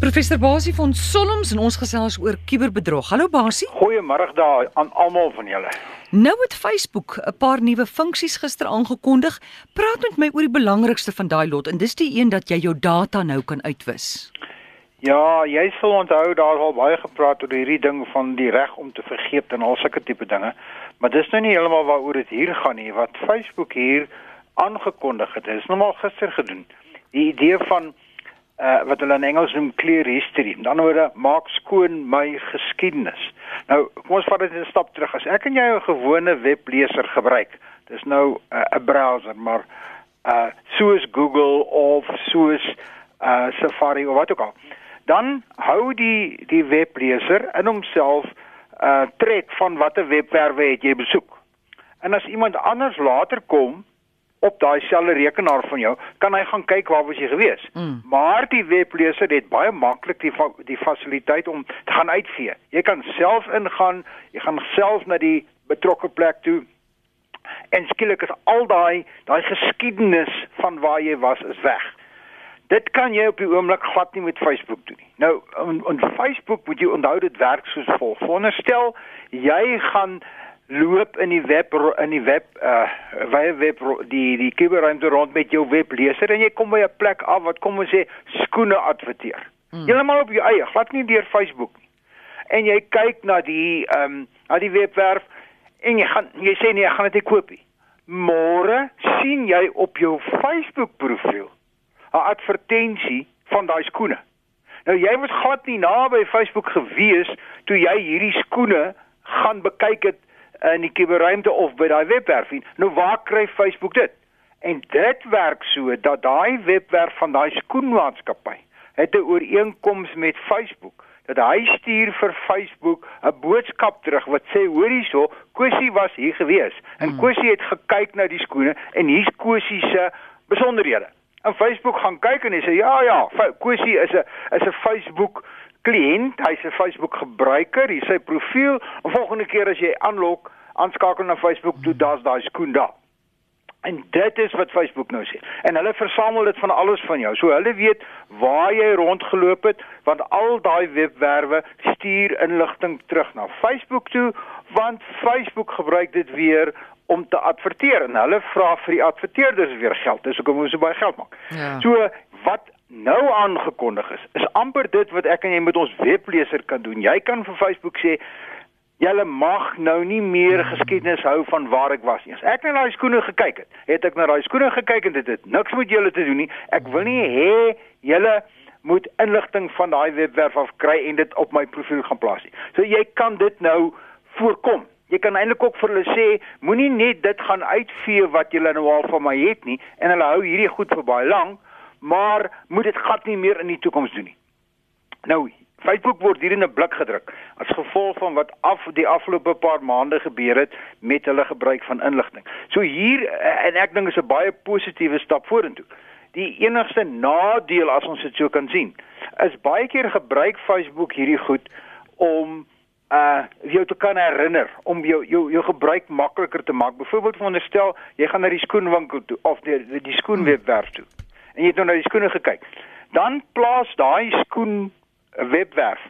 Professor Basie van Solms en ons gesels oor kuberbedrog. Hallo Basie. Goeiemôre daar aan almal van julle. Nou het Facebook 'n paar nuwe funksies gister aangekondig. Praat met my oor die belangrikste van daai lot en dis die een dat jy jou data nou kan uitwis. Ja, jy sal onthou daar al baie gepraat oor hierdie ding van die reg om te vergeet en al sulke tipe dinge. Maar dis nou nie heeltemal waaroor dit hier gaan nie. Wat Facebook hier aangekondig het, is nou maar gister gedoen. Die idee van uh wat hulle in Engels noem clear history. Met ander woorde, maak skoon my geskiedenis. Nou, kom ons vat dit 'n stap terug. As ek en jy 'n gewone webleser gebruik, dis nou 'n uh, browser, maar uh soos Google of soos uh Safari of wat ook al, dan hou die die webleser in homself uh trek van watter webwerwe het jy besoek. En as iemand anders later kom op daai selfde rekenaar van jou, kan hy gaan kyk waar was jy gewees. Mm. Maar die webleser het baie maklik die die fasiliteit om te gaan uitvee. Jy kan self ingaan, jy gaan self na die betrokke plek toe. En skielik is al daai daai geskiedenis van waar jy was is weg. Dit kan jy op die oomblik glad nie met Facebook doen nie. Nou, op Facebook moet jy onthou dit werk soos volg. Veronderstel jy gaan loop in die web in die web uh wye web die die kuberruimte rond met jou webleser en jy kom by 'n plek af wat kom ons sê skoene adverteer. Hmm. Heeltemal op jou eie, glad nie deur Facebook nie. En jy kyk na die ehm um, na die webwerf en jy gaan jy sê nee, ek gaan dit nie koop nie. Môre sien jy op jou Facebook profiel 'n advertensie van daai skoene. Nou jy was glad nie naby Facebook gewees toe jy hierdie skoene gaan bekyk het in die kuberruimte of by daai webwerf nie. Nou waar kry Facebook dit? En dit werk so dat daai webwerf van daai skoenmaatskappy het 'n ooreenkoms met Facebook dat hy stuur vir Facebook 'n boodskap terug wat sê hoor hierso, Kosie was hier gewees en hmm. Kosie het gekyk na die skoene en hier's Kosie se besonderhede. En Facebook gaan kyk en hy sê ja ja, Kosie is 'n is 'n Facebook kliënt, hy's 'n Facebook gebruiker, hy sy profiel, en volgende keer as jy aanlok, aanskakel na Facebook, toe daar's daai skoen daar. En dit is wat Facebook nou sê. En hulle versamel dit van alles van jou. So hulle weet waar jy rondgeloop het, want al daai webwerwe stuur inligting terug na Facebook toe, want Facebook gebruik dit weer om te adverteer en hulle vra vir die adverteerders weer geld. Dis hoekom hulle so baie geld maak. Ja. So wat nou aangekondig is, is amper dit wat ek en jy met ons webleser kan doen. Jy kan vir Facebook sê Julle mag nou nie meer geskiedenis hou van waar ek was nie. As ek na daai skoene gekyk het, het ek na daai skoene gekyk en dit het niks met julle te doen nie. Ek wil nie hê julle moet inligting van daai webwerf af kry en dit op my profiel gaan plaas nie. So jy kan dit nou voorkom. Jy kan eintlik ook vir hulle sê, moenie net dit gaan uitvee wat julle nou al van my het nie en hulle hou hierdie goed vir baie lank maar moet dit gat nie meer in die toekoms doen nie. Nou, Facebook word hier in 'n blik gedruk as gevolg van wat af die afgelope paar maande gebeur het met hulle gebruik van inligting. So hier eh, en ek dink is 'n baie positiewe stap vorentoe. Die enigste nadeel as ons dit so kan sien, is baie keer gebruik Facebook hierdie goed om uh jou te kan herinner om jou jou jou gebruik makliker te maak. Byvoorbeeld veronderstel jy gaan na die skoenwinkel toe of die die, skoenwebwerf toe en jy het nou na die skoene gekyk. Dan plaas daai skoen webwerf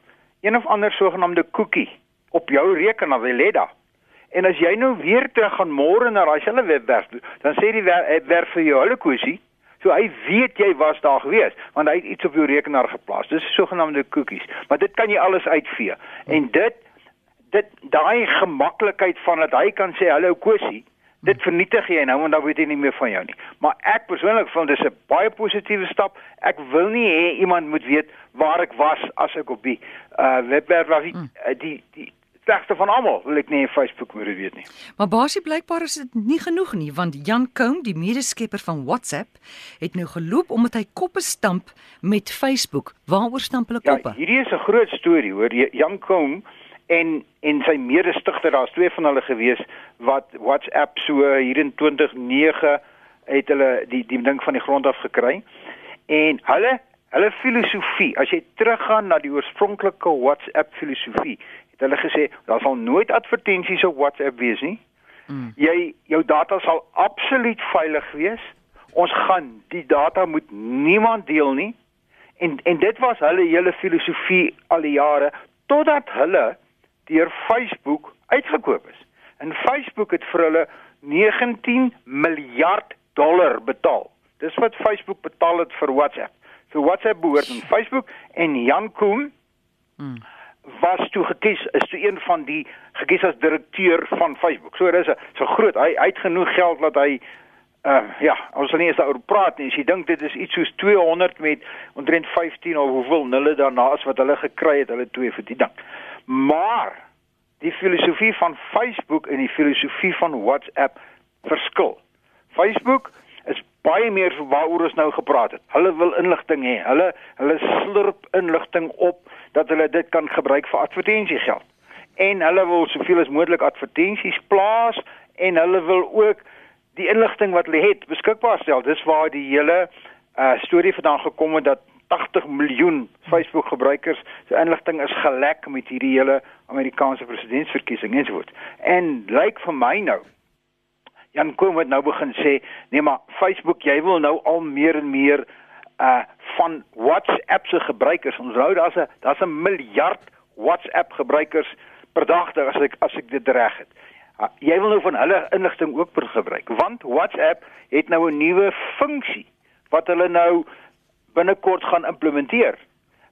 een of ander sogenaamde cookie op jou rekenaar wil lê daar. En as jy nou weer terug gaan môre na daai selfe webwerf, dan sê die webwerf vir jou, "Hallo Kosie." So hy weet jy was daar gewees, want hy het iets op jou rekenaar geplaas. Dis sogenaamde cookies, maar dit kan jy alles uitvee. En dit dit daai gemaklikheid van dat hy kan sê, "Hallo Kosie." Dit vernietig jy nou want dan weet jy nie meer van jou nie. Maar ek persoonlik vind dis 'n baie positiewe stap. Ek wil nie hê iemand moet weet waar ek was as ek op die uh webwerf was. Hmm. Uh, die die slegste van almal wil ek nie op Facebook moet weet nie. Maar basies blykbaar is dit nie genoeg nie want Jan Koum, die medeskepper van WhatsApp, het nou geloop omdat hy koppe stamp met Facebook. Waaroor stamp hulle ja, koppe? Ja, hierdie is 'n groot storie hoor. Jan Koum en en sy mede-stigter daar's twee van hulle gewees wat WhatsApp so hier in 2009 het hulle die die ding van die grond af gekry. En hulle hulle filosofie as jy teruggaan na die oorspronklike WhatsApp filosofie het hulle gesê daar sal nooit advertensies op WhatsApp wees nie. Mm. jy jou data sal absoluut veilig wees. Ons gaan die data moet niemand deel nie. En en dit was hulle hele filosofie al die jare totdat hulle deur Facebook uitgekoop is. En Facebook het vir hulle 19 miljard dollar betaal. Dis wat Facebook betaal het vir WhatsApp. So WhatsApp behoort aan Facebook en Jan Koen hmm. was toe gekies is toe een van die gekies as direkteur van Facebook. So dis 'n so groot hy, hy het genoeg geld dat hy uh ja, ons sal nie eens daaroor praat nie. As jy dink dit is iets soos 200 met omtrent 15 of hoeveel nulle daarna as wat hulle gekry het, hulle twee vir die ding. Maar die filosofie van Facebook en die filosofie van WhatsApp verskil. Facebook is baie meer waaroor ons nou gepraat het. Hulle wil inligting hê. Hulle hulle slurp inligting op dat hulle dit kan gebruik vir advertensiegeld. En hulle wil soveel as moontlik advertensies plaas en hulle wil ook die inligting wat hulle het beskikbaar stel. Dis waar die hele uh storie vandaan gekom het dat 80 miljoen Facebook gebruikers se inligting is gelek met hierdie hele Amerikaanse presidentsverkiesing ensovoorts. En lyk vir my nou Jan Koom het nou begin sê, nee maar Facebook, jy wil nou al meer en meer uh van WhatsApp se gebruikers. Onthou daar's 'n daar's 'n miljard WhatsApp gebruikers per dag as ek as ek dit reg het. Uh, jy wil nou van hulle inligting ook gebruik want WhatsApp het nou 'n nuwe funksie wat hulle nou binnekort gaan implementeer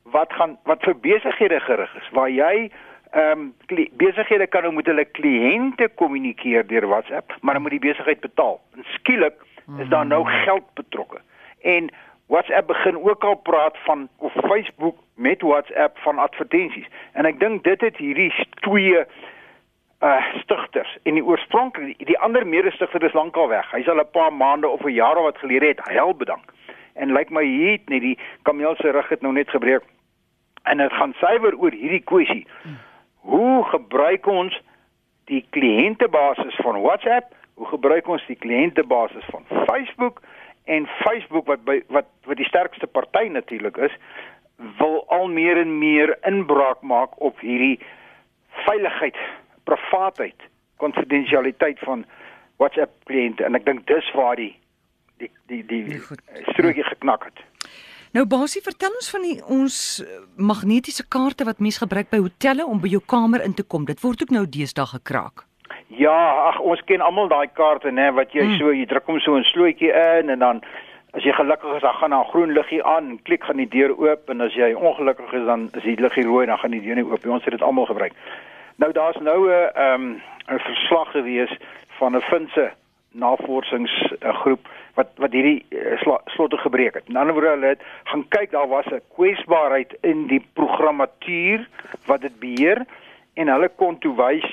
wat gaan wat vir besighede gerig is waar jy ehm um, besighede kan nou met hulle kliënte kommunikeer deur WhatsApp, maar dan moet die besigheid betaal. En skielik is daar nou geld betrokke. En WhatsApp begin ook al praat van of Facebook met WhatsApp van advertensies. En ek dink dit het hierdie twee uh stigters en die oorspronklik die ander mede-stigter is lankal weg. Hy's al 'n paar maande of 'n jaar of wat gelede het hy al bedank. En lyk like my hier net die kameel se rug het nou net gebreek. En dit gaan suiwer oor hierdie kwessie. Hoe gebruik ons die kliëntebasis van WhatsApp? Hoe gebruik ons die kliëntebasis van Facebook? En Facebook wat by wat wat die sterkste party natuurlik is, wil al meer en meer inbraak maak op hierdie veiligheid, privaatheid, konfidensialiteit van WhatsApp kliënte en ek dink dis waar die die die die, die strokie geknak het. Nou Basie, vertel ons van die ons eh, magnetiese kaarte wat mense gebruik by hotelle om by jou kamer in te kom. Dit word ook nou deesdae gekraak. Ja, ag ons ken almal daai kaarte nê wat jy hmm. so jy druk hom so 'n slootjie in en dan as jy gelukkig is dan gaan daar groen liggie aan, klik gaan die deur oop en as jy ongelukkig is dan is die liggie rooi dan gaan die deur nie oop nie. Ons het dit almal gebruik. Nou daar's nou 'n ehm 'n verslag gewees van 'n Finse navorsingsgroep wat wat hierdie uh, slotte gebreek het. In ander woorde, hulle het gaan kyk, daar was 'n kwesbaarheid in die programmatuur wat dit beheer en hulle kon toe wys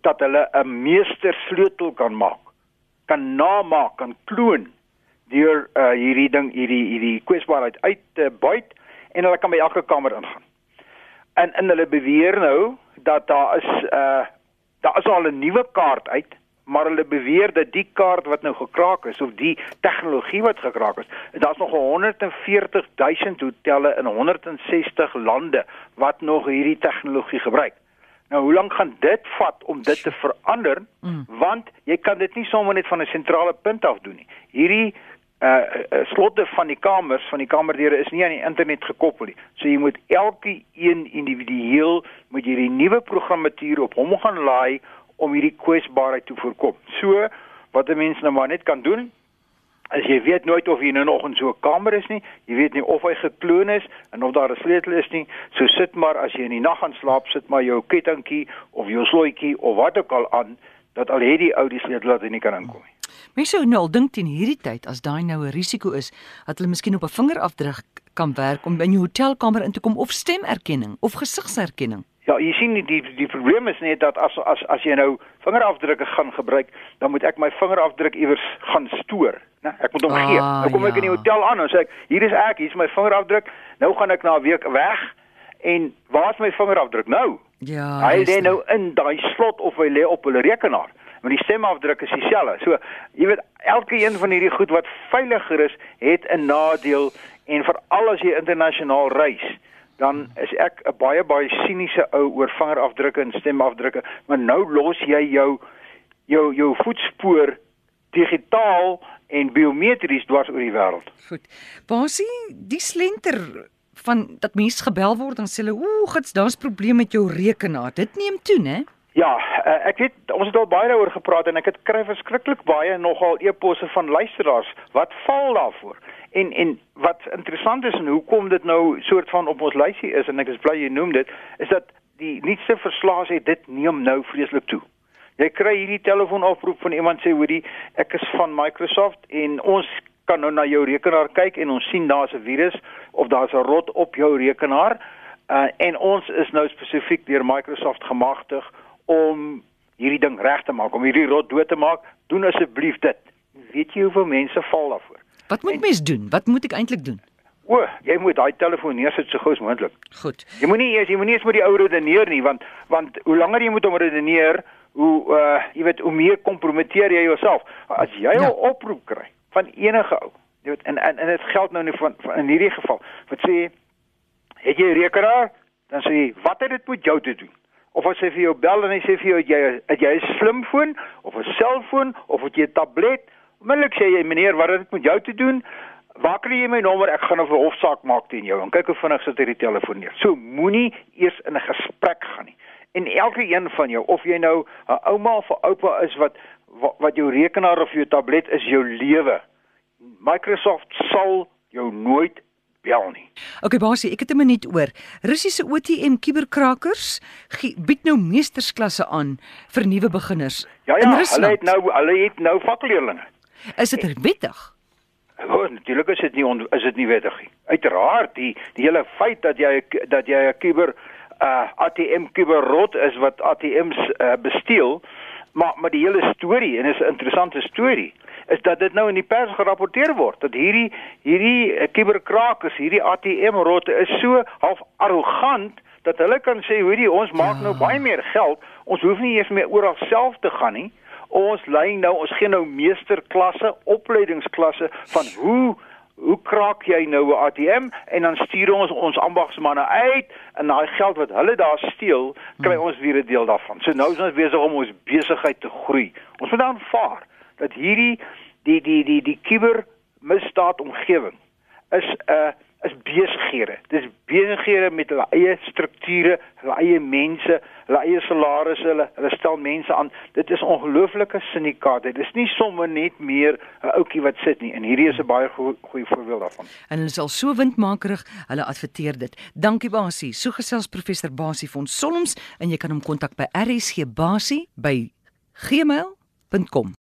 dat hulle 'n meester sleutel kan maak, kan namaak, kan kloon deur uh, hierdie ding hierdie hierdie kwesbaarheid uit te buit en hulle kan by elke kamer ingaan. En en hulle beweer nou dat daar is 'n uh, daar is al 'n nuwe kaart uit maar hulle beweer dat die kaart wat nou gekraak is of die tegnologie wat gekraak is, daar's nog 140 000 hotelle in 160 lande wat nog hierdie tegnologie gebruik. Nou hoe lank gaan dit vat om dit te verander? Mm. Want jy kan dit nie sommer net van 'n sentrale punt af doen nie. Hierdie uh, slotte van die kamers, van die kamerdeure is nie aan die internet gekoppel nie. So jy moet elke een individueel moet jy die nuwe programmatuur op hom gaan laai om hierdie kwesbaarheid te voorkom. So wat 'n mens nou maar net kan doen as jy weet nooit of jy nou nog in so 'n kamer is nie, jy weet nie of hy gekloon is en of daar 'n sleutel is nie, so sit maar as jy in die nag gaan slaap, sit maar jou kettingkie of jou slotjie of wat ook al aan dat al het die ou die sleutel dat hy nie kan inkom nie. Mens sou nou al dink teen hierdie tyd as daai nou 'n risiko is, dat hulle miskien op 'n vingerafdruk kan werk om in jou hotelkamer in te kom of stemerkenning of gesigserkenning. Ja, jy sien die die probleem is net dat as as as jy nou vingerafdrukke gaan gebruik, dan moet ek my vingerafdruk iewers gaan stoor, né? Ek moet hom ah, gee. Nou kom ek ja. in die hotel aan en sê ek, hier is ek, hier is my vingerafdruk. Nou gaan ek na 'n week weg en waar is my vingerafdruk nou? Ja. Hy lê nou in daai slot of hy lê op hulle rekenaar. Maar die stemafdruk is dieselfde. So, jy weet, elke een van hierdie goed wat veiliger is, het 'n nadeel en veral as jy internasionaal reis dan is ek 'n baie baie siniese ou oor vingerafdrukke en stemafdrukke, maar nou los jy jou jou jou voetspoor digitaal en biometries dwars oor die wêreld. Goed. Basie, die slenter van dat mense gebel word dan sê hulle, "Ooh, gits, daar's probleme met jou rekenaar." Dit neem toe, né? Ja, uh, ek weet ons het al baie daaroor gepraat en ek het kry verskriklik baie nogal e-posse van luisteraars wat val daarvoor. En en wat interessant is en hoekom dit nou soort van op ons lysie is en ek is bly jy noem dit, is dat die nuutste verslae sê dit neem nou vreeslik toe. Jy kry hierdie telefoonoproep van iemand sê hoorie, ek is van Microsoft en ons kan nou na jou rekenaar kyk en ons sien daar's 'n virus of daar's 'n rot op jou rekenaar. Uh, en ons is nou spesifiek deur Microsoft gemagtig om hierdie ding reg te maak, om hierdie rot dood te maak. Doen asseblief dit. Weet jy hoeveel mense val daarvoor? Wat moet mens doen? Wat moet ek eintlik doen? O, jy moet daai telefoon neersit so gou as moontlik. Goed. Jy moenie eers jy moenie eens met die ou redeneer nie want want hoe langer jy moet om redeneer, hoe uh jy weet hoe meer kompromiteer jy jouself. As jy 'n ja. oproep kry van enige ou, jy weet en en, en dit geld nou nie van, van in hierdie geval. Wat sê het jy 'n rekenaar? Dan sê jy wat het dit met jou te doen? Of as hy vir jou bel en hy sê vir jou jy het jy 'n slimfoon of 'n selfoon of het jy 'n tablet? Onmiddellik sê jy meneer, wat het dit met jou te doen? Waar kry jy my nommer? Ek gaan 'n hofsaak maak teen jou. En kyk hoe vinnig sit hierdie telefoon neer. So moenie eers in 'n gesprek gaan nie. En elke een van jou, of jy nou 'n ouma of 'n oupa is wat, wat wat jou rekenaar of jou tablet is jou lewe. Microsoft sal jou nooit bel nie. Okay basie, ek het 'n minuut oor. Russiese OTM kuberkrakers bied nou meestersklasse aan vir nuwe beginners. Ja ja, hulle het nou hulle het nou vakleerlinge. Is dit wettig? Oh, natuurlik is dit nie is dit nie wettig nie. Uiteraard die die hele feit dat jy dat jy 'n kuber uh ATM kuberrot is wat ATMs uh, besteel, maar maar die hele storie en is 'n interessante storie is dat dit nou in die pers gerapporteer word dat hierdie hierdie kuberkrakers, hierdie ATM rotte is so half arrogant dat hulle kan sê hoorie ons maak nou ja. nou baie meer geld, ons hoef nie eers meer oral self te gaan nie ons lei nou ons gee nou meesterklasse, opleidingsklasse van hoe hoe kraak jy nou 'n ATM en dan stuur ons ons ambagsmanne uit en daai geld wat hulle daar steel, kry ons weer 'n deel daarvan. So nou is ons besig om ons besigheid te groei. Ons moet aanvaar dat hierdie die die die die kiber misdaad omgewing is 'n uh, is besighede. Dis besighede met hulle eie strukture, hulle eie mense, hulle eie salarisse, hulle hulle stel mense aan. Dit is ongelooflike syndikaat. Dit is nie sommer net meer 'n ouetjie wat sit nie. En hierdie is 'n baie goeie voorbeeld daarvan. En hulle is al so windmakerig, hulle adverteer dit. Dankie Basie. So gesels professor Basie van Solms en jy kan hom kontak by RSG Basie by gmail.com.